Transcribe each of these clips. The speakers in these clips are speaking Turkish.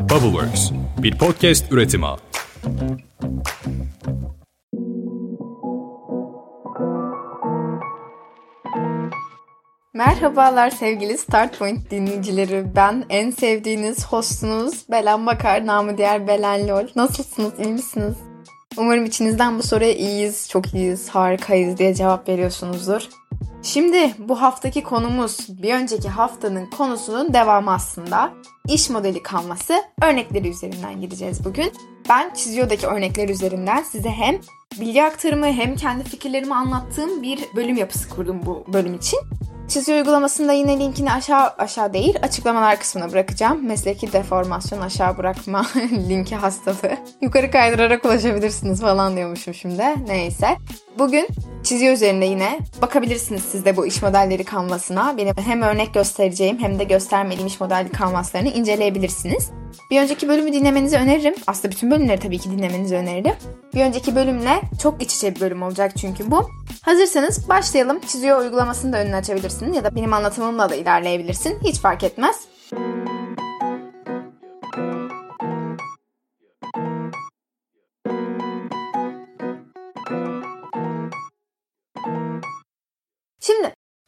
Bubbleworks, bir podcast üretimi. Merhabalar sevgili Start Point dinleyicileri. Ben en sevdiğiniz hostunuz Belen Bakar, namı diğer Belen Lol. Nasılsınız, iyi misiniz? Umarım içinizden bu soruya iyiyiz, çok iyiyiz, harikayız diye cevap veriyorsunuzdur. Şimdi bu haftaki konumuz bir önceki haftanın konusunun devamı aslında. İş modeli kalması örnekleri üzerinden gideceğiz bugün. Ben Çiziyo'daki örnekler üzerinden size hem bilgi aktarımı hem kendi fikirlerimi anlattığım bir bölüm yapısı kurdum bu bölüm için. Çiziyor uygulamasında yine linkini aşağı aşağı değil açıklamalar kısmına bırakacağım. Mesleki deformasyon aşağı bırakma linki hastalığı. Yukarı kaydırarak ulaşabilirsiniz falan diyormuşum şimdi. Neyse. Bugün çiziyor üzerinde yine bakabilirsiniz siz de bu iş modelleri kanvasına. Benim hem örnek göstereceğim hem de göstermediğim iş modelli kanvaslarını inceleyebilirsiniz. Bir önceki bölümü dinlemenizi öneririm. Aslında bütün bölümleri tabii ki dinlemenizi öneririm. Bir önceki bölümle çok iç içe bir bölüm olacak çünkü bu. Hazırsanız başlayalım. Çiziyor uygulamasını da önüne açabilirsin ya da benim anlatımımla da ilerleyebilirsin. Hiç fark etmez.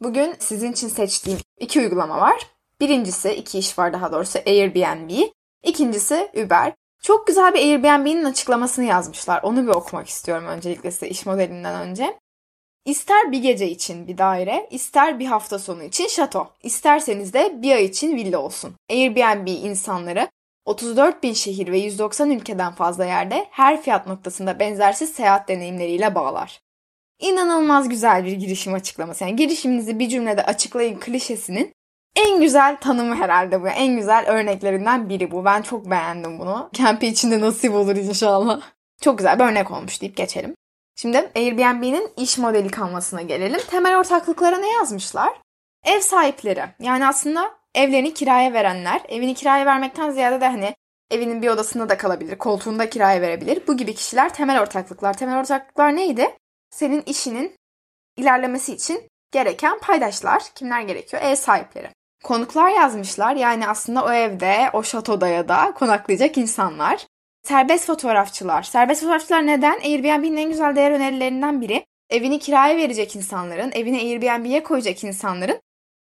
Bugün sizin için seçtiğim iki uygulama var. Birincisi, iki iş var daha doğrusu Airbnb. İkincisi Uber. Çok güzel bir Airbnb'nin açıklamasını yazmışlar. Onu bir okumak istiyorum öncelikle size iş modelinden önce. İster bir gece için bir daire, ister bir hafta sonu için şato. İsterseniz de bir ay için villa olsun. Airbnb insanları 34 bin şehir ve 190 ülkeden fazla yerde her fiyat noktasında benzersiz seyahat deneyimleriyle bağlar. İnanılmaz güzel bir girişim açıklaması. Yani girişiminizi bir cümlede açıklayın klişesinin en güzel tanımı herhalde bu. En güzel örneklerinden biri bu. Ben çok beğendim bunu. Kempi içinde nasip olur inşallah. Çok güzel bir örnek olmuş deyip geçelim. Şimdi Airbnb'nin iş modeli kanvasına gelelim. Temel ortaklıklara ne yazmışlar? Ev sahipleri. Yani aslında evlerini kiraya verenler. Evini kiraya vermekten ziyade de hani evinin bir odasında da kalabilir. Koltuğunda kiraya verebilir. Bu gibi kişiler temel ortaklıklar. Temel ortaklıklar neydi? Senin işinin ilerlemesi için gereken paydaşlar. Kimler gerekiyor? Ev sahipleri. Konuklar yazmışlar. Yani aslında o evde, o şatoda ya da konaklayacak insanlar. Serbest fotoğrafçılar. Serbest fotoğrafçılar neden? Airbnb'nin en güzel değer önerilerinden biri. Evini kiraya verecek insanların, evini Airbnb'ye koyacak insanların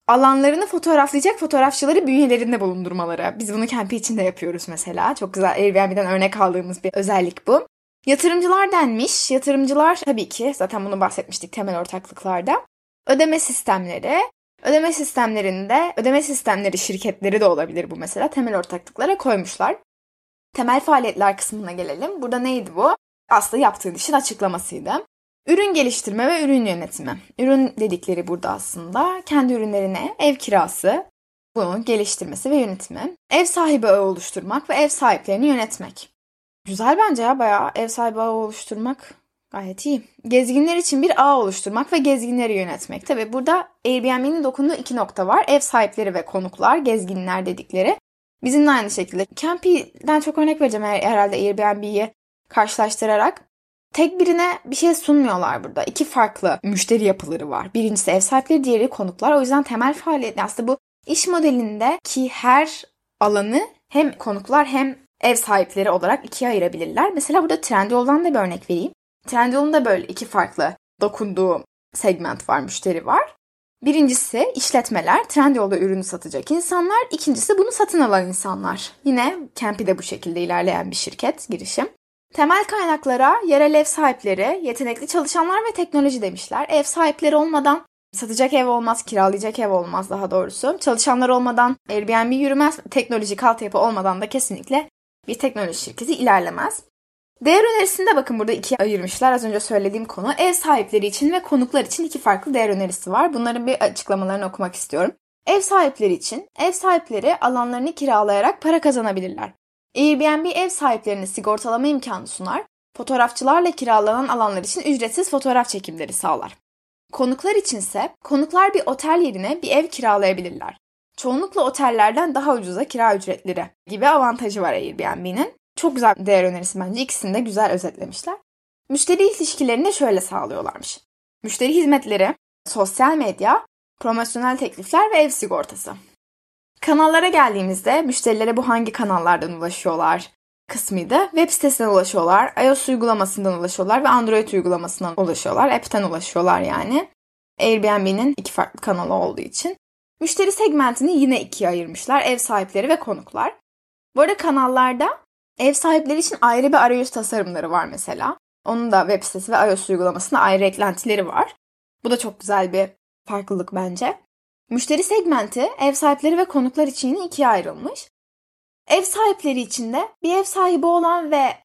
alanlarını fotoğraflayacak fotoğrafçıları bünyelerinde bulundurmaları. Biz bunu kempi için de yapıyoruz mesela. Çok güzel Airbnb'den örnek aldığımız bir özellik bu. Yatırımcılar denmiş. Yatırımcılar tabii ki zaten bunu bahsetmiştik temel ortaklıklarda. Ödeme sistemleri, Ödeme sistemlerinde, ödeme sistemleri şirketleri de olabilir bu mesela. Temel ortaklıklara koymuşlar. Temel faaliyetler kısmına gelelim. Burada neydi bu? Aslında yaptığın işin açıklamasıydı. Ürün geliştirme ve ürün yönetimi. Ürün dedikleri burada aslında kendi ürünlerine ev kirası, bunun geliştirmesi ve yönetimi. Ev sahibi oluşturmak ve ev sahiplerini yönetmek. Güzel bence ya bayağı ev sahibi ağı oluşturmak Gayet iyi. Gezginler için bir ağ oluşturmak ve gezginleri yönetmek. Tabi burada Airbnb'nin dokunduğu iki nokta var. Ev sahipleri ve konuklar, gezginler dedikleri. Bizim de aynı şekilde. Campy'den çok örnek vereceğim herhalde Airbnb'yi karşılaştırarak. Tek birine bir şey sunmuyorlar burada. İki farklı müşteri yapıları var. Birincisi ev sahipleri, diğeri konuklar. O yüzden temel faaliyet aslında bu iş modelinde ki her alanı hem konuklar hem ev sahipleri olarak ikiye ayırabilirler. Mesela burada Trendyol'dan da bir örnek vereyim. Trendyol'un da böyle iki farklı dokunduğu segment var, müşteri var. Birincisi işletmeler, Trendyol'da ürünü satacak insanlar. İkincisi bunu satın alan insanlar. Yine Campy de bu şekilde ilerleyen bir şirket, girişim. Temel kaynaklara yerel ev sahipleri, yetenekli çalışanlar ve teknoloji demişler. Ev sahipleri olmadan satacak ev olmaz, kiralayacak ev olmaz daha doğrusu. Çalışanlar olmadan Airbnb yürümez, teknolojik altyapı olmadan da kesinlikle bir teknoloji şirketi ilerlemez. Değer önerisinde bakın burada ikiye ayırmışlar. Az önce söylediğim konu ev sahipleri için ve konuklar için iki farklı değer önerisi var. Bunların bir açıklamalarını okumak istiyorum. Ev sahipleri için ev sahipleri alanlarını kiralayarak para kazanabilirler. Airbnb ev sahiplerine sigortalama imkanı sunar. Fotoğrafçılarla kiralanan alanlar için ücretsiz fotoğraf çekimleri sağlar. Konuklar içinse konuklar bir otel yerine bir ev kiralayabilirler. Çoğunlukla otellerden daha ucuza kira ücretleri gibi avantajı var Airbnb'nin. Çok güzel değer önerisi bence. İkisini de güzel özetlemişler. Müşteri ilişkilerini de şöyle sağlıyorlarmış. Müşteri hizmetleri, sosyal medya, promosyonel teklifler ve ev sigortası. Kanallara geldiğimizde müşterilere bu hangi kanallardan ulaşıyorlar kısmıydı. Web sitesinden ulaşıyorlar, iOS uygulamasından ulaşıyorlar ve Android uygulamasından ulaşıyorlar. App'ten ulaşıyorlar yani. Airbnb'nin iki farklı kanalı olduğu için. Müşteri segmentini yine ikiye ayırmışlar. Ev sahipleri ve konuklar. Bu arada kanallarda ev sahipleri için ayrı bir arayüz tasarımları var mesela. Onun da web sitesi ve iOS uygulamasında ayrı eklentileri var. Bu da çok güzel bir farklılık bence. Müşteri segmenti ev sahipleri ve konuklar için ikiye ayrılmış. Ev sahipleri için de bir ev sahibi olan ve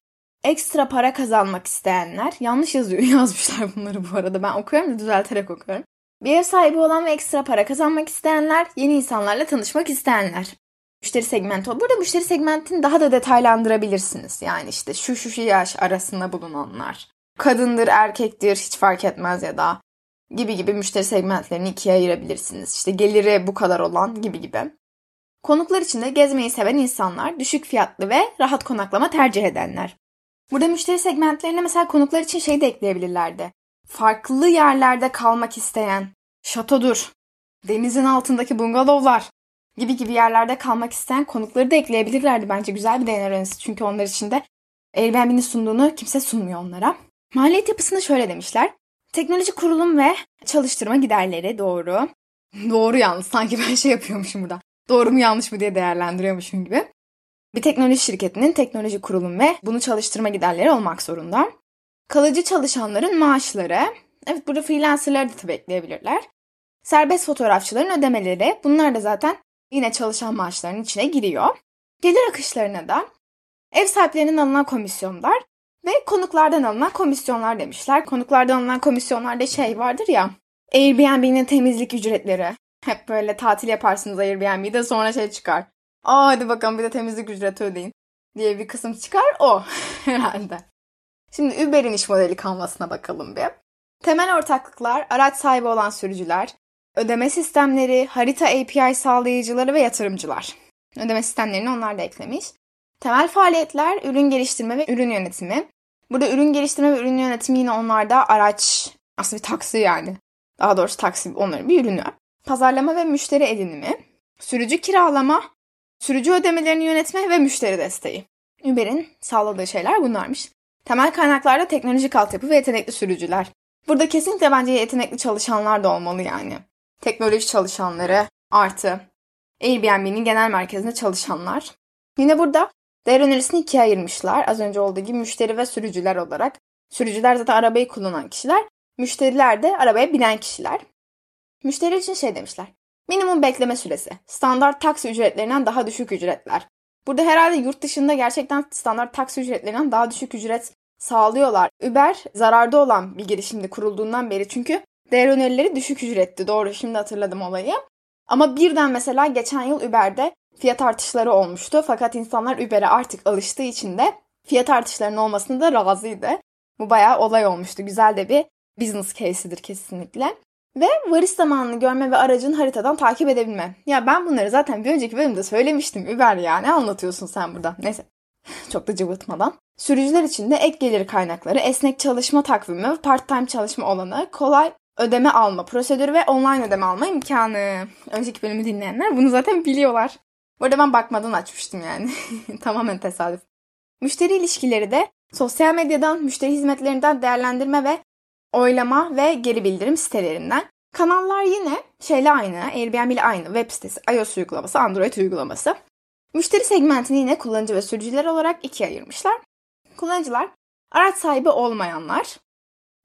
ekstra para kazanmak isteyenler, yanlış yazıyor yazmışlar bunları bu arada ben okuyorum da düzelterek okuyorum. Bir ev sahibi olan ve ekstra para kazanmak isteyenler, yeni insanlarla tanışmak isteyenler. Müşteri segmenti. Burada müşteri segmentini daha da detaylandırabilirsiniz. Yani işte şu şu şu yaş arasında bulunanlar. Kadındır, erkektir hiç fark etmez ya da gibi gibi müşteri segmentlerini ikiye ayırabilirsiniz. İşte geliri bu kadar olan gibi gibi. Konuklar için de gezmeyi seven insanlar, düşük fiyatlı ve rahat konaklama tercih edenler. Burada müşteri segmentlerine mesela konuklar için şey de ekleyebilirlerdi. Farklı yerlerde kalmak isteyen, şatodur, denizin altındaki bungalovlar gibi gibi yerlerde kalmak isteyen konukları da ekleyebilirlerdi. Bence güzel bir değer önerisi. Çünkü onlar için de Airbnb'nin sunduğunu kimse sunmuyor onlara. Maliyet yapısını şöyle demişler. Teknoloji kurulum ve çalıştırma giderleri doğru. Doğru yalnız sanki ben şey yapıyormuşum burada. Doğru mu yanlış mı diye değerlendiriyormuşum gibi. Bir teknoloji şirketinin teknoloji kurulum ve bunu çalıştırma giderleri olmak zorunda. Kalıcı çalışanların maaşları. Evet burada freelancerları da tabii ekleyebilirler. Serbest fotoğrafçıların ödemeleri. Bunlar da zaten yine çalışan maaşlarının içine giriyor. Gelir akışlarına da ev sahiplerinin alınan komisyonlar ve konuklardan alınan komisyonlar demişler. Konuklardan alınan komisyonlarda şey vardır ya Airbnb'nin temizlik ücretleri. Hep böyle tatil yaparsınız Airbnb'de sonra şey çıkar. Aa hadi bakalım bir de temizlik ücreti ödeyin diye bir kısım çıkar o herhalde. Şimdi Uber'in iş modeli kalmasına bakalım bir. Temel ortaklıklar, araç sahibi olan sürücüler, ödeme sistemleri, harita API sağlayıcıları ve yatırımcılar. Ödeme sistemlerini onlar da eklemiş. Temel faaliyetler, ürün geliştirme ve ürün yönetimi. Burada ürün geliştirme ve ürün yönetimi yine onlarda araç, aslında bir taksi yani. Daha doğrusu taksi onların bir ürünü. Pazarlama ve müşteri edinimi, sürücü kiralama, sürücü ödemelerini yönetme ve müşteri desteği. Uber'in sağladığı şeyler bunlarmış. Temel kaynaklarda teknolojik altyapı ve yetenekli sürücüler. Burada kesinlikle bence yetenekli çalışanlar da olmalı yani. Teknoloji çalışanları artı Airbnb'nin genel merkezinde çalışanlar. Yine burada değer önerisini ikiye ayırmışlar. Az önce olduğu gibi müşteri ve sürücüler olarak. Sürücüler zaten arabayı kullanan kişiler. Müşteriler de arabaya binen kişiler. Müşteri için şey demişler. Minimum bekleme süresi. Standart taksi ücretlerinden daha düşük ücretler. Burada herhalde yurt dışında gerçekten standart taksi ücretlerinden daha düşük ücret sağlıyorlar. Uber zararda olan bir girişimdi kurulduğundan beri çünkü değer önerileri düşük ücretti. Doğru şimdi hatırladım olayı. Ama birden mesela geçen yıl Uber'de fiyat artışları olmuştu. Fakat insanlar Uber'e artık alıştığı için de fiyat artışlarının olmasını da razıydı. Bu bayağı olay olmuştu. Güzel de bir business case'idir kesinlikle. Ve varış zamanını görme ve aracın haritadan takip edebilme. Ya ben bunları zaten bir önceki bölümde söylemiştim. Uber ya ne anlatıyorsun sen burada? Neyse çok da cıvıtmadan. Sürücüler için de ek gelir kaynakları, esnek çalışma takvimi, part-time çalışma olanı, kolay ödeme alma prosedürü ve online ödeme alma imkanı. Önceki bölümü dinleyenler bunu zaten biliyorlar. Bu arada ben bakmadan açmıştım yani. Tamamen tesadüf. Müşteri ilişkileri de sosyal medyadan, müşteri hizmetlerinden değerlendirme ve oylama ve geri bildirim sitelerinden. Kanallar yine şeyle aynı, Airbnb ile aynı. Web sitesi, iOS uygulaması, Android uygulaması. Müşteri segmentini yine kullanıcı ve sürücüler olarak ikiye ayırmışlar. Kullanıcılar, araç sahibi olmayanlar,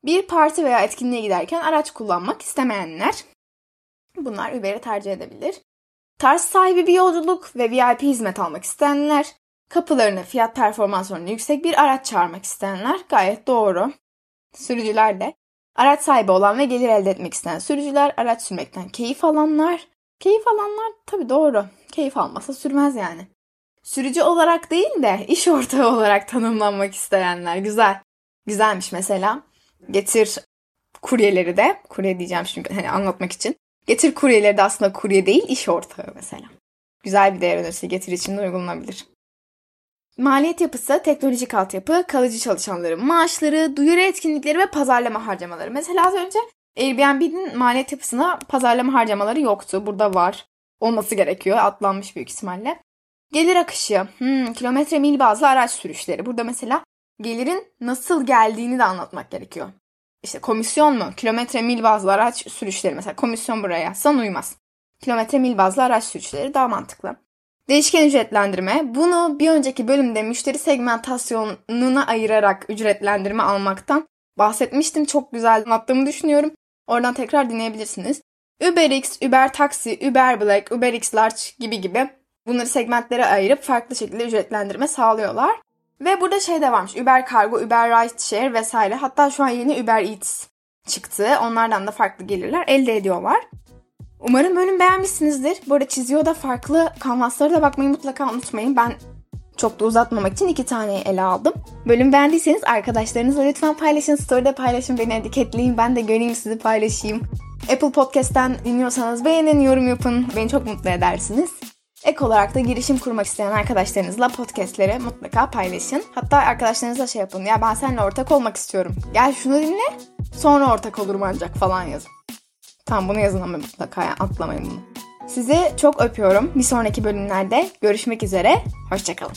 bir parti veya etkinliğe giderken araç kullanmak istemeyenler. Bunlar Uber'i tercih edebilir. Tarz sahibi bir yolculuk ve VIP hizmet almak isteyenler, kapılarına fiyat performans oranı yüksek bir araç çağırmak isteyenler gayet doğru. Sürücüler de araç sahibi olan ve gelir elde etmek isteyen sürücüler, araç sürmekten keyif alanlar. Keyif alanlar tabii doğru. Keyif almasa sürmez yani. Sürücü olarak değil de iş ortağı olarak tanımlanmak isteyenler. Güzel. Güzelmiş mesela. Getir kuryeleri de, kurye diyeceğim çünkü hani anlatmak için. Getir kuryeleri de aslında kurye değil, iş ortağı mesela. Güzel bir değer önerisi getir için de uygulanabilir. Maliyet yapısı, teknolojik altyapı, kalıcı çalışanların maaşları, duyuru etkinlikleri ve pazarlama harcamaları. Mesela az önce Airbnb'nin maliyet yapısına pazarlama harcamaları yoktu. Burada var. olması gerekiyor. Atlanmış büyük ihtimalle. Gelir akışı, hmm, kilometre mil bazlı araç sürüşleri. Burada mesela gelirin nasıl geldiğini de anlatmak gerekiyor. İşte komisyon mu? Kilometre mil bazlı araç sürüşleri. Mesela komisyon buraya yazsan uymaz. Kilometre mil bazlı araç sürüşleri daha mantıklı. Değişken ücretlendirme. Bunu bir önceki bölümde müşteri segmentasyonuna ayırarak ücretlendirme almaktan bahsetmiştim. Çok güzel anlattığımı düşünüyorum. Oradan tekrar dinleyebilirsiniz. UberX, Uber Taxi, Uber Black, UberX Large gibi gibi bunları segmentlere ayırıp farklı şekilde ücretlendirme sağlıyorlar. Ve burada şey de varmış. Uber Cargo, Uber Rideshare vesaire. Hatta şu an yeni Uber Eats çıktı. Onlardan da farklı gelirler elde ediyorlar. Umarım bölüm beğenmişsinizdir. Bu arada çiziyor da farklı kanvaslara da bakmayı mutlaka unutmayın. Ben çok da uzatmamak için iki tane ele aldım. Bölüm beğendiyseniz arkadaşlarınızla lütfen paylaşın. Story'de paylaşın. Beni etiketleyin. Ben de göreyim sizi paylaşayım. Apple Podcast'ten dinliyorsanız beğenin, yorum yapın. Beni çok mutlu edersiniz. Ek olarak da girişim kurmak isteyen arkadaşlarınızla podcastleri mutlaka paylaşın. Hatta arkadaşlarınızla şey yapın. Ya ben seninle ortak olmak istiyorum. Gel şunu dinle. Sonra ortak olurum ancak falan yazın. Tamam bunu yazın ama mutlaka yani atlamayın bunu. Sizi çok öpüyorum. Bir sonraki bölümlerde görüşmek üzere. Hoşçakalın.